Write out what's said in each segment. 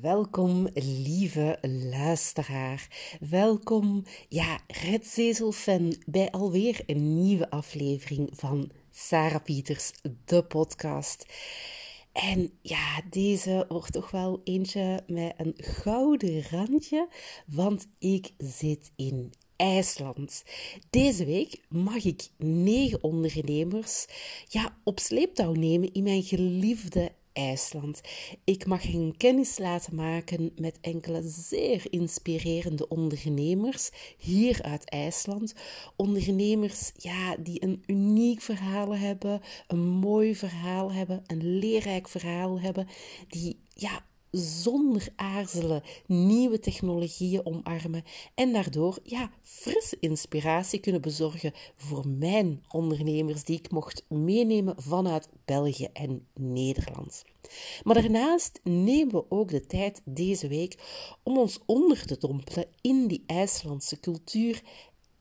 Welkom, lieve luisteraar. Welkom, ja, Redzezel-fan, bij alweer een nieuwe aflevering van Sarah Pieters, de podcast. En ja, deze wordt toch wel eentje met een gouden randje, want ik zit in IJsland. Deze week mag ik negen ondernemers ja, op sleeptouw nemen in mijn geliefde IJsland. Ik mag hen kennis laten maken met enkele zeer inspirerende ondernemers hier uit IJsland. Ondernemers ja, die een uniek verhaal hebben, een mooi verhaal hebben, een leerrijk verhaal hebben, die ja, zonder aarzelen nieuwe technologieën omarmen en daardoor ja, frisse inspiratie kunnen bezorgen voor mijn ondernemers die ik mocht meenemen vanuit België en Nederland. Maar daarnaast nemen we ook de tijd deze week om ons onder te dompelen in die IJslandse cultuur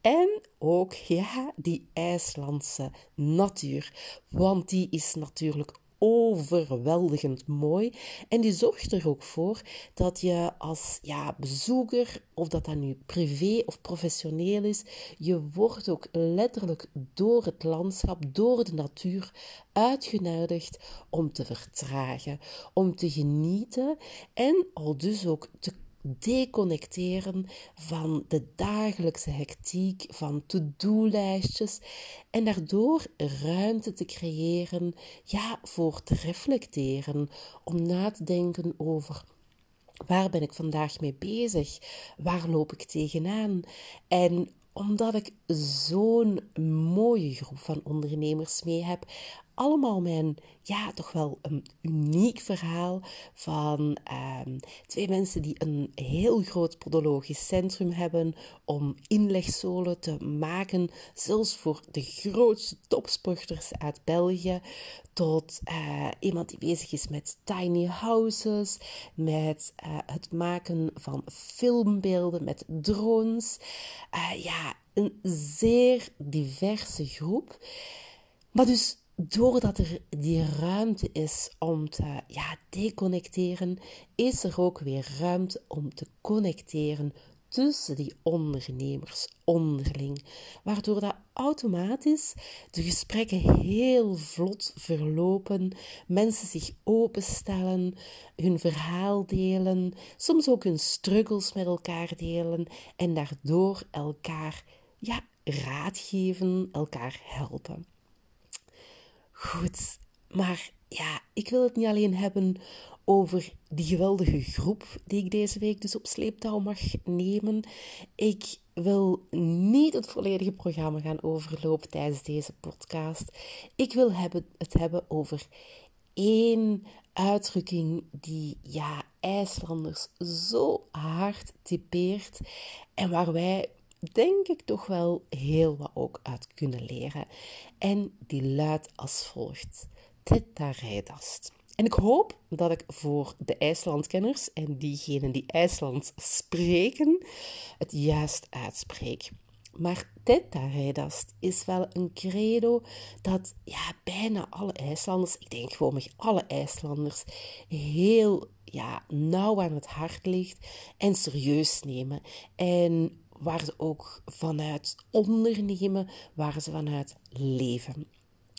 en ook ja, die IJslandse natuur. Want die is natuurlijk overweldigend mooi. En die zorgt er ook voor dat je als ja, bezoeker, of dat dat nu privé of professioneel is, je wordt ook letterlijk door het landschap, door de natuur uitgenodigd om te vertragen, om te genieten en al dus ook te deconnecteren van de dagelijkse hectiek, van to-do-lijstjes en daardoor ruimte te creëren, ja, voor te reflecteren, om na te denken over waar ben ik vandaag mee bezig, waar loop ik tegenaan? En omdat ik zo'n mooie groep van ondernemers mee heb, allemaal mijn, ja, toch wel een uniek verhaal van ehm, twee mensen die een heel groot podologisch centrum hebben om inlegzolen te maken, zelfs voor de grootste topsporters uit België, tot uh, iemand die bezig is met tiny houses, met uh, het maken van filmbeelden met drones. Uh, ja, een zeer diverse groep. Maar dus doordat er die ruimte is om te ja, deconnecteren, is er ook weer ruimte om te connecteren tussen die ondernemers onderling, waardoor dat automatisch de gesprekken heel vlot verlopen, mensen zich openstellen, hun verhaal delen, soms ook hun struggles met elkaar delen en daardoor elkaar ja, raad geven, elkaar helpen. Goed, maar ja, ik wil het niet alleen hebben over die geweldige groep die ik deze week dus op sleeptouw mag nemen. Ik wil niet het volledige programma gaan overlopen tijdens deze podcast. Ik wil hebben, het hebben over één uitdrukking die ja, IJslanders zo hard typeert en waar wij denk ik toch wel heel wat ook uit kunnen leren. En die luidt als volgt: Tetaredast. En ik hoop dat ik voor de IJslandkenners en diegenen die IJslands spreken, het juist uitspreek. Maar Tetaredast is wel een credo dat ja, bijna alle IJslanders, ik denk gewoon alle IJslanders, heel ja, nauw aan het hart ligt en serieus nemen. En waar ze ook vanuit ondernemen, waar ze vanuit leven.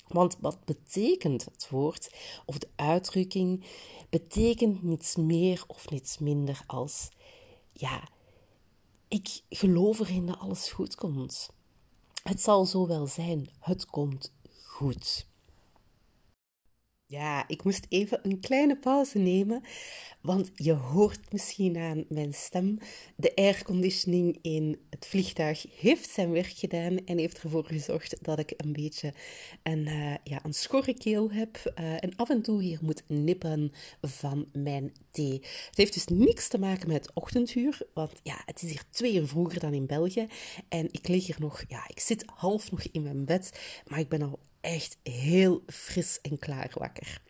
Want wat betekent het woord of de uitdrukking? Betekent niets meer of niets minder als ja, ik geloof erin dat alles goed komt. Het zal zo wel zijn, het komt goed. Ja, ik moest even een kleine pauze nemen, want je hoort misschien aan mijn stem. De airconditioning in het vliegtuig heeft zijn werk gedaan en heeft ervoor gezorgd dat ik een beetje een, uh, ja, een schorre keel heb uh, en af en toe hier moet nippen van mijn thee. Het heeft dus niks te maken met het ochtenduur, want ja, het is hier twee uur vroeger dan in België en ik lig hier nog, ja, ik zit half nog in mijn bed, maar ik ben al echt heel fris en klaar wakker.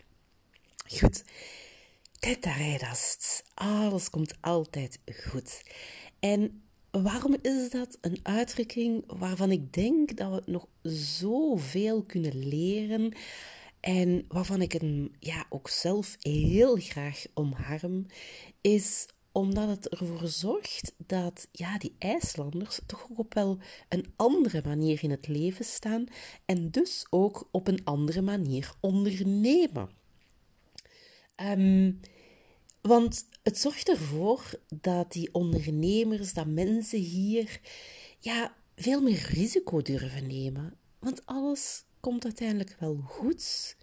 Goed, tetaredast. Alles komt altijd goed. En waarom is dat een uitdrukking waarvan ik denk dat we nog zoveel kunnen leren? En waarvan ik hem ja, ook zelf heel graag omarm, is omdat het ervoor zorgt dat ja, die IJslanders toch ook op wel een andere manier in het leven staan en dus ook op een andere manier ondernemen. Um, want het zorgt ervoor dat die ondernemers, dat mensen hier ja, veel meer risico durven nemen. Want alles komt uiteindelijk wel goed.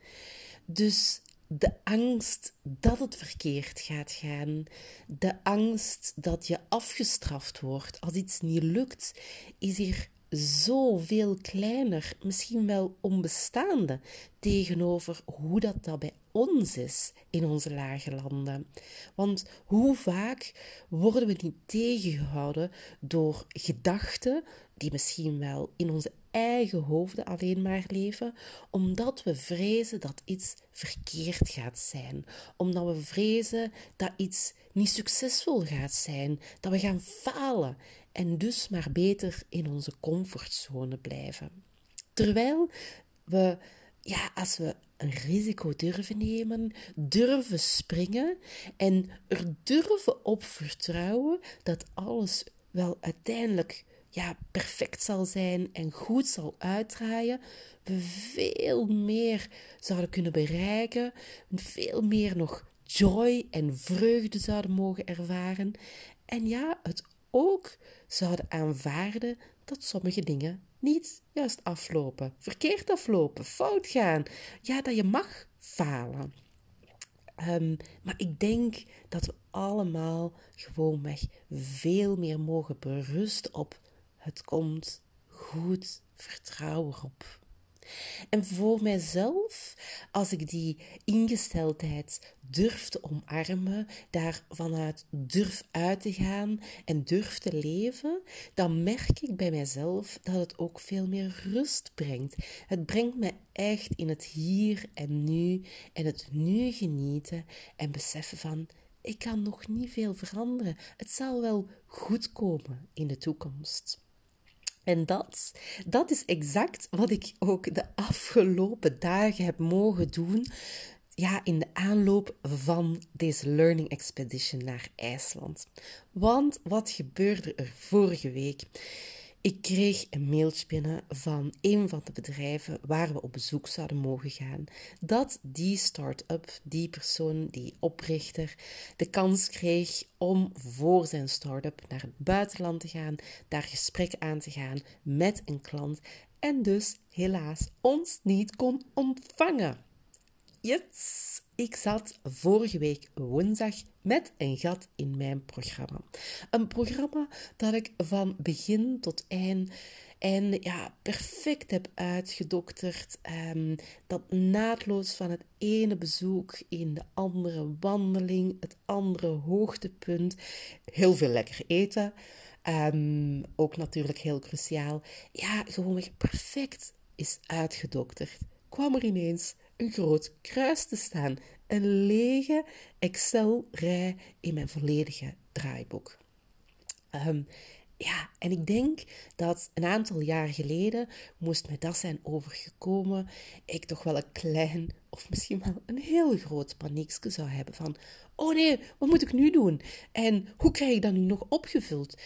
Dus de angst dat het verkeerd gaat gaan, de angst dat je afgestraft wordt als iets niet lukt, is hier zoveel kleiner, misschien wel onbestaande, tegenover hoe dat, dat bij ons is in onze lage landen. Want hoe vaak worden we niet tegengehouden door gedachten die misschien wel in onze eigen hoofden alleen maar leven, omdat we vrezen dat iets verkeerd gaat zijn, omdat we vrezen dat iets niet succesvol gaat zijn, dat we gaan falen en dus maar beter in onze comfortzone blijven. Terwijl we, ja, als we een risico durven nemen, durven springen en er durven op vertrouwen dat alles wel uiteindelijk ja, perfect zal zijn en goed zal uitdraaien, we veel meer zouden kunnen bereiken, veel meer nog joy en vreugde zouden mogen ervaren. En ja, het ook zouden aanvaarden dat sommige dingen niet juist aflopen, verkeerd aflopen, fout gaan. Ja, dat je mag falen. Um, maar ik denk dat we allemaal gewoonweg veel meer mogen berusten op het komt goed, vertrouw erop. En voor mijzelf, als ik die ingesteldheid durf te omarmen, daar vanuit durf uit te gaan en durf te leven, dan merk ik bij mijzelf dat het ook veel meer rust brengt. Het brengt me echt in het hier en nu en het nu genieten en beseffen van ik kan nog niet veel veranderen. Het zal wel goed komen in de toekomst. En dat, dat is exact wat ik ook de afgelopen dagen heb mogen doen. Ja, in de aanloop van deze Learning Expedition naar IJsland. Want wat gebeurde er vorige week? Ik kreeg een mailtje binnen van een van de bedrijven waar we op bezoek zouden mogen gaan. Dat die start-up, die persoon, die oprichter, de kans kreeg om voor zijn start-up naar het buitenland te gaan, daar gesprek aan te gaan met een klant en dus helaas ons niet kon ontvangen. Yes, ik zat vorige week woensdag met een gat in mijn programma. Een programma dat ik van begin tot eind en ja, perfect heb uitgedokterd. Um, dat naadloos van het ene bezoek in de andere wandeling, het andere hoogtepunt. Heel veel lekker eten. Um, ook natuurlijk heel cruciaal. Ja, gewoon perfect is uitgedokterd. Kwam er ineens een groot kruis te staan. Een lege Excel-rij in mijn volledige draaiboek. Um, ja, en ik denk dat een aantal jaar geleden moest mij dat zijn overgekomen. Ik toch wel een klein of misschien wel een heel groot paniekje zou hebben van... Oh nee, wat moet ik nu doen? En hoe krijg ik dat nu nog opgevuld?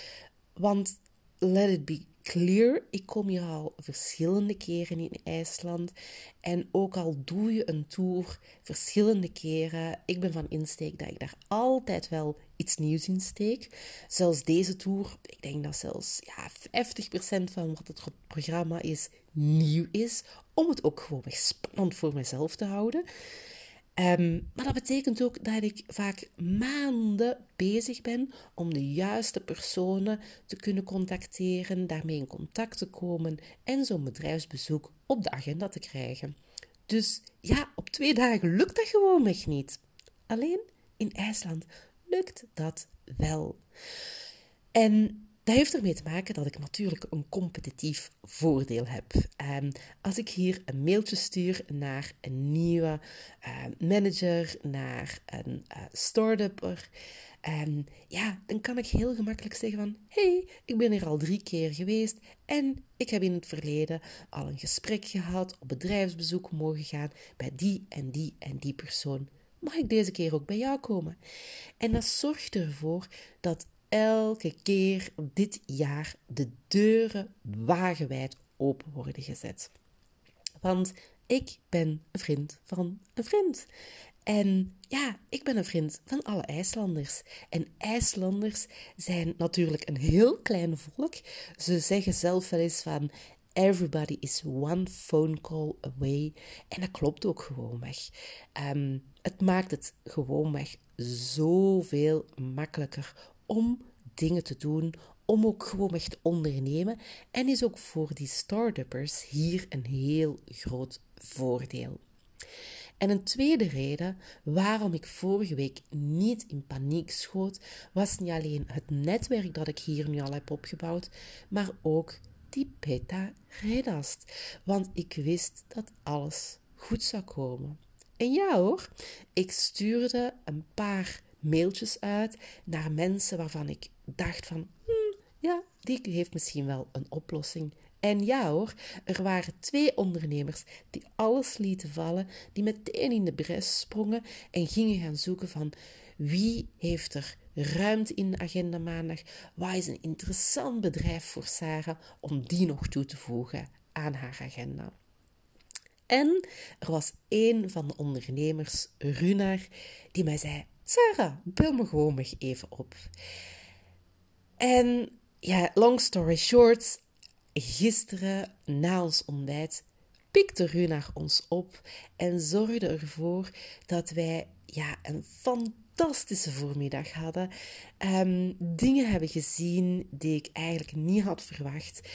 Want let it be clear. Ik kom hier al verschillende keren in IJsland. En ook al doe je een tour verschillende keren, ik ben van insteek dat ik daar altijd wel iets nieuws in steek. Zelfs deze tour, ik denk dat zelfs ja, 50% van wat het programma is, nieuw is. Om het ook gewoon spannend voor mezelf te houden. Ehm, maar dat betekent ook dat ik vaak maanden bezig ben om de juiste personen te kunnen contacteren, daarmee in contact te komen en zo'n bedrijfsbezoek op de agenda te krijgen. Dus ja, op twee dagen lukt dat gewoon nog niet. Alleen in IJsland lukt dat wel. En Dat heeft ermee te maken dat ik natuurlijk een competitief voordeel heb. Um, als ik hier een mailtje stuur naar een nieuwe uh, manager, naar een uh, start-upper, um, ja, dan kan ik heel gemakkelijk zeggen van, hey, ik ben hier al drie keer geweest en ik heb in het verleden al een gesprek gehad, op bedrijfsbezoek mogen gaan bij die en die en die persoon. Mag ik deze keer ook bij jou komen? En dat zorgt ervoor dat elke keer dit jaar de deuren wagenwijd open worden gezet. Want ik ben een vriend van een vriend. En ja, ik ben een vriend van alle IJslanders. En IJslanders zijn natuurlijk een heel klein volk. Ze zeggen zelf wel eens van everybody is one phone call away. En dat klopt ook gewoonweg. Um, het maakt het gewoonweg zoveel makkelijker om dingen te doen, om ook gewoon echt ondernemen. En is ook voor die start-uppers hier een heel groot voordeel. En een tweede reden waarom ik vorige week niet in paniek schoot, was niet alleen het netwerk dat ik hier nu al heb opgebouwd, maar ook die beta redast. Want ik wist dat alles goed zou komen. En ja hoor, ik stuurde een paar mailtjes uit naar mensen waarvan ik dacht van, hmm, ja, die heeft misschien wel een oplossing. En ja hoor, er waren twee ondernemers die alles lieten vallen, die meteen in de bres sprongen en gingen gaan zoeken van wie heeft er ruimte in de agenda maandag, wat is een interessant bedrijf voor Sarah om die nog toe te voegen aan haar agenda. En er was één van de ondernemers, Runar, die mij zei: Sarah, bel me gewoon nog even op. En ja, long story short, gisteren na ons ontbijt pikte Runar ons op en zorgde ervoor dat wij ja, een fantastische voormiddag hadden. Um, dingen hebben gezien die ik eigenlijk niet had verwacht.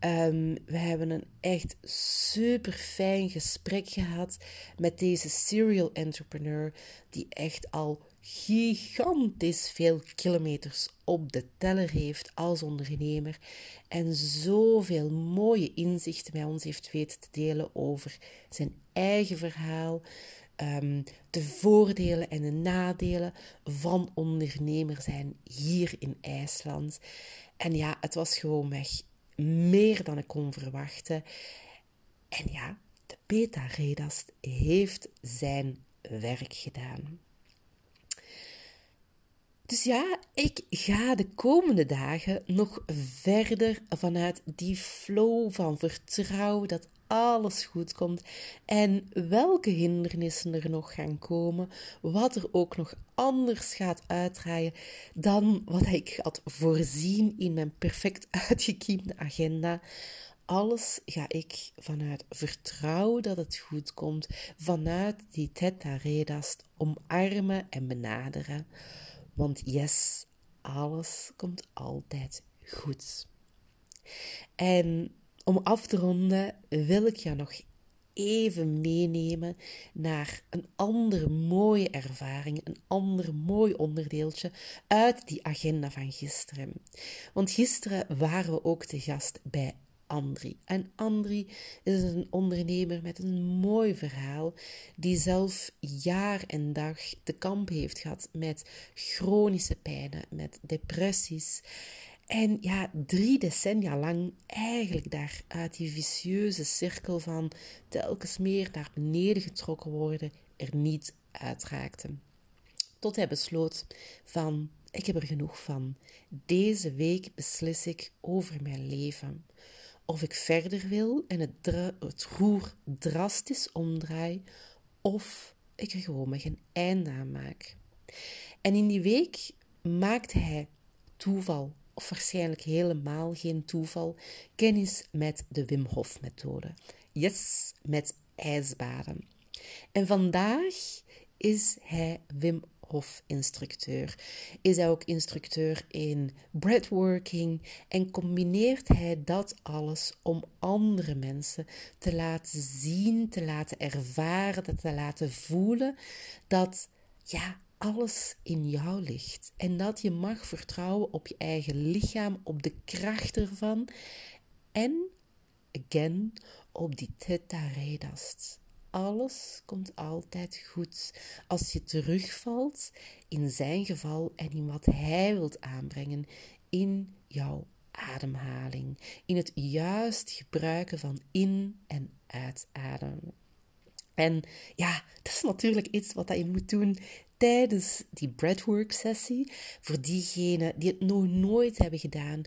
Um, we hebben een echt super fijn gesprek gehad met deze serial entrepreneur, die echt al gigantisch veel kilometers op de teller heeft als ondernemer en zoveel mooie inzichten met ons heeft weten te delen over zijn eigen verhaal, um, de voordelen en de nadelen van ondernemer zijn hier in IJsland. En ja, het was gewoonweg meer dan ik kon verwachten. En ja, de beta-redast heeft zijn werk gedaan. Dus ja, ik ga de komende dagen nog verder vanuit die flow van vertrouwen dat alles goed komt en welke hindernissen er nog gaan komen, wat er ook nog anders gaat uitdraaien dan wat ik had voorzien in mijn perfect uitgekiemde agenda. Alles ga ik vanuit vertrouwen dat het goed komt, vanuit die theta redast omarmen en benaderen. Want yes, alles komt altijd goed. En om af te ronden wil ik je nog even meenemen naar een andere mooie ervaring, een ander mooi onderdeeltje uit die agenda van gisteren. Want gisteren waren we ook te gast bij Andri. En Andri is een ondernemer met een mooi verhaal, die zelf jaar en dag te kamp heeft gehad met chronische pijnen, met depressies. En ja, drie decennia lang eigenlijk daar uit die vicieuze cirkel van telkens meer naar beneden getrokken worden, er niet uitraakte. Tot hij besloot van, ik heb er genoeg van. Deze week beslis ik over mijn leven of ik verder wil en het, het roer drastisch omdraai, of ik er gewoon maar geen einde aan maak. En in die week maakte hij toeval, of waarschijnlijk helemaal geen toeval, kennis met de Wim Hof methode. Yes, met ijsbaden. En vandaag is hij Wim instructeur Is hij ook instructeur in breathworking en combineert hij dat alles om andere mensen te laten zien, te laten ervaren, te laten voelen dat ja, alles in jou ligt en dat je mag vertrouwen op je eigen lichaam, op de kracht ervan en, again, op die theta redast. Alles komt altijd goed als je terugvalt in zijn geval en in wat hij wilt aanbrengen in jouw ademhaling, in het juist gebruiken van in- en uitademen. En ja, dat is natuurlijk iets wat je moet doen tijdens die breathwork sessie. Voor diegenen die het nog nooit hebben gedaan,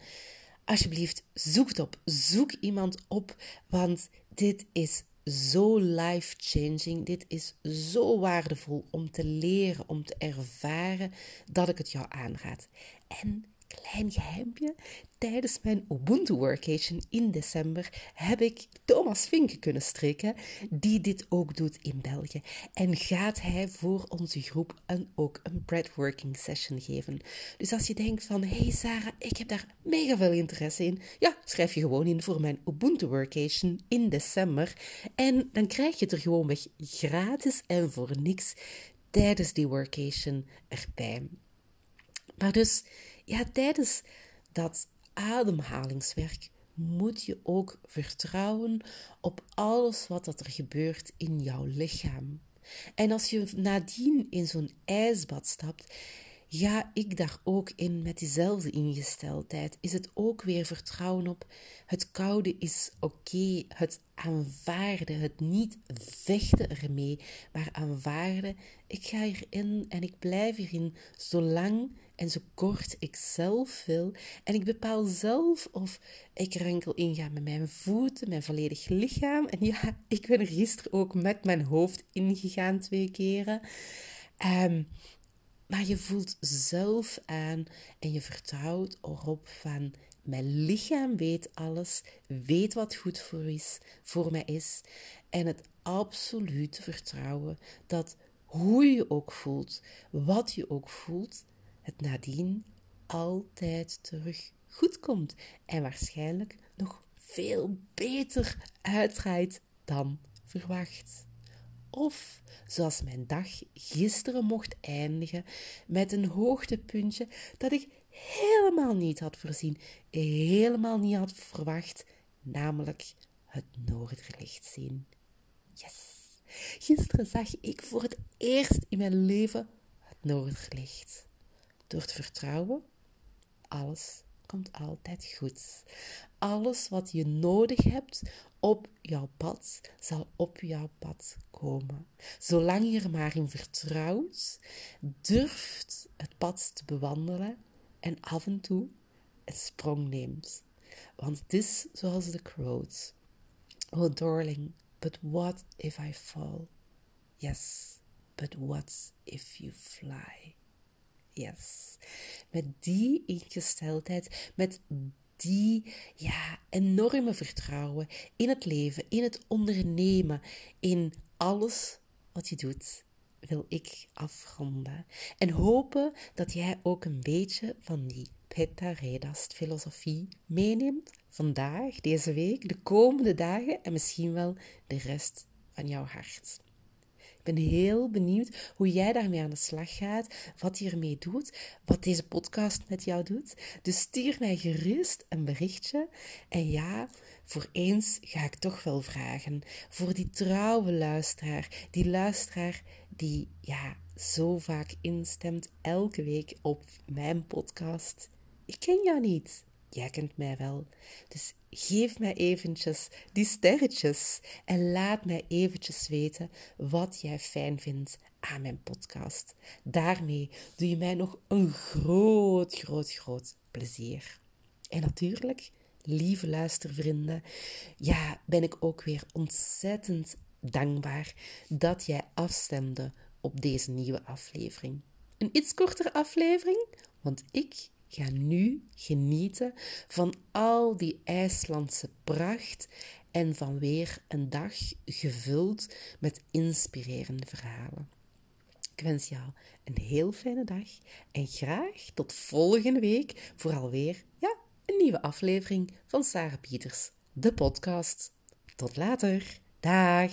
alsjeblieft zoek het op. Zoek iemand op, want dit is zo life-changing. Dit is zo waardevol om te leren, om te ervaren dat ik het jou aanraad. En klein geheimpje. Tijdens mijn Ubuntu Workation in december heb ik Thomas Vinken kunnen strikken, die dit ook doet in België. En gaat hij voor onze groep een, ook een breadworking session geven. Dus als je denkt van, hey Sarah, ik heb daar mega veel interesse in, ja, schrijf je gewoon in voor mijn Ubuntu Workation in december. En dan krijg je het er gewoon weg gratis en voor niks tijdens die workation erbij. Maar dus ja, tijdens dat ademhalingswerk moet je ook vertrouwen op alles wat er gebeurt in jouw lichaam. En als je nadien in zo'n ijsbad stapt, ga ik daar ook in met diezelfde ingesteldheid. Is het ook weer vertrouwen op het koude is oké, het aanvaarden, het niet vechten ermee, maar aanvaarden. Ik ga hierin en ik blijf hierin zolang en zo kort ik zelf wil. En ik bepaal zelf of ik er enkel in ga met mijn voeten, mijn volledig lichaam. En ja, ik ben er gisteren ook met mijn hoofd ingegaan twee keren. Um, maar je voelt zelf aan en je vertrouwt erop van mijn lichaam weet alles, weet wat goed voor, is, voor mij is. En het absolute vertrouwen dat hoe je ook voelt, wat je ook voelt, het nadien altijd terug goed komt. En waarschijnlijk nog veel beter uitdraait dan verwacht. Of zoals mijn dag gisteren mocht eindigen met een hoogtepuntje dat ik helemaal niet had voorzien, helemaal niet had verwacht, namelijk het noorderlicht zien. Yes! Gisteren zag ik voor het eerst in mijn leven het noorderlicht. Door te vertrouwen, alles komt altijd goed. Alles wat je nodig hebt op jouw pad, zal op jouw pad komen. Zolang je er maar in vertrouwt, durft het pad te bewandelen en af en toe een sprong neemt. Want het is zoals de quote. Oh darling, but what if I fall? Yes, but what if you fly? Yes. Met die ingesteldheid, met die ja, enorme vertrouwen in het leven, in het ondernemen, in alles wat je doet, wil ik afronden. En hopen dat jij ook een beetje van die Pitta Redast filosofie meeneemt vandaag, deze week, de komende dagen en misschien wel de rest van jouw hart ben heel benieuwd hoe jij daarmee aan de slag gaat, wat je ermee doet, wat deze podcast met jou doet. Dus stuur mij gerust een berichtje. En ja, voor eens ga ik toch wel vragen voor die trouwe luisteraar, die luisteraar die ja zo vaak instemt elke week op mijn podcast. Ik ken jou niet. Jij kent mij wel. Dus geef mij eventjes die sterretjes en laat mij eventjes weten wat jij fijn vindt aan mijn podcast. Daarmee doe je mij nog een groot, groot, groot plezier. En natuurlijk, lieve luistervrienden, ja, ben ik ook weer ontzettend dankbaar dat jij afstemde op deze nieuwe aflevering. Een iets kortere aflevering, want ik Ga nu genieten van al die IJslandse pracht en van weer een dag gevuld met inspirerende verhalen. Ik wens jou een heel fijne dag en graag tot volgende week voor alweer ja, een nieuwe aflevering van Sarah Pieters, de podcast. Tot later. Dag.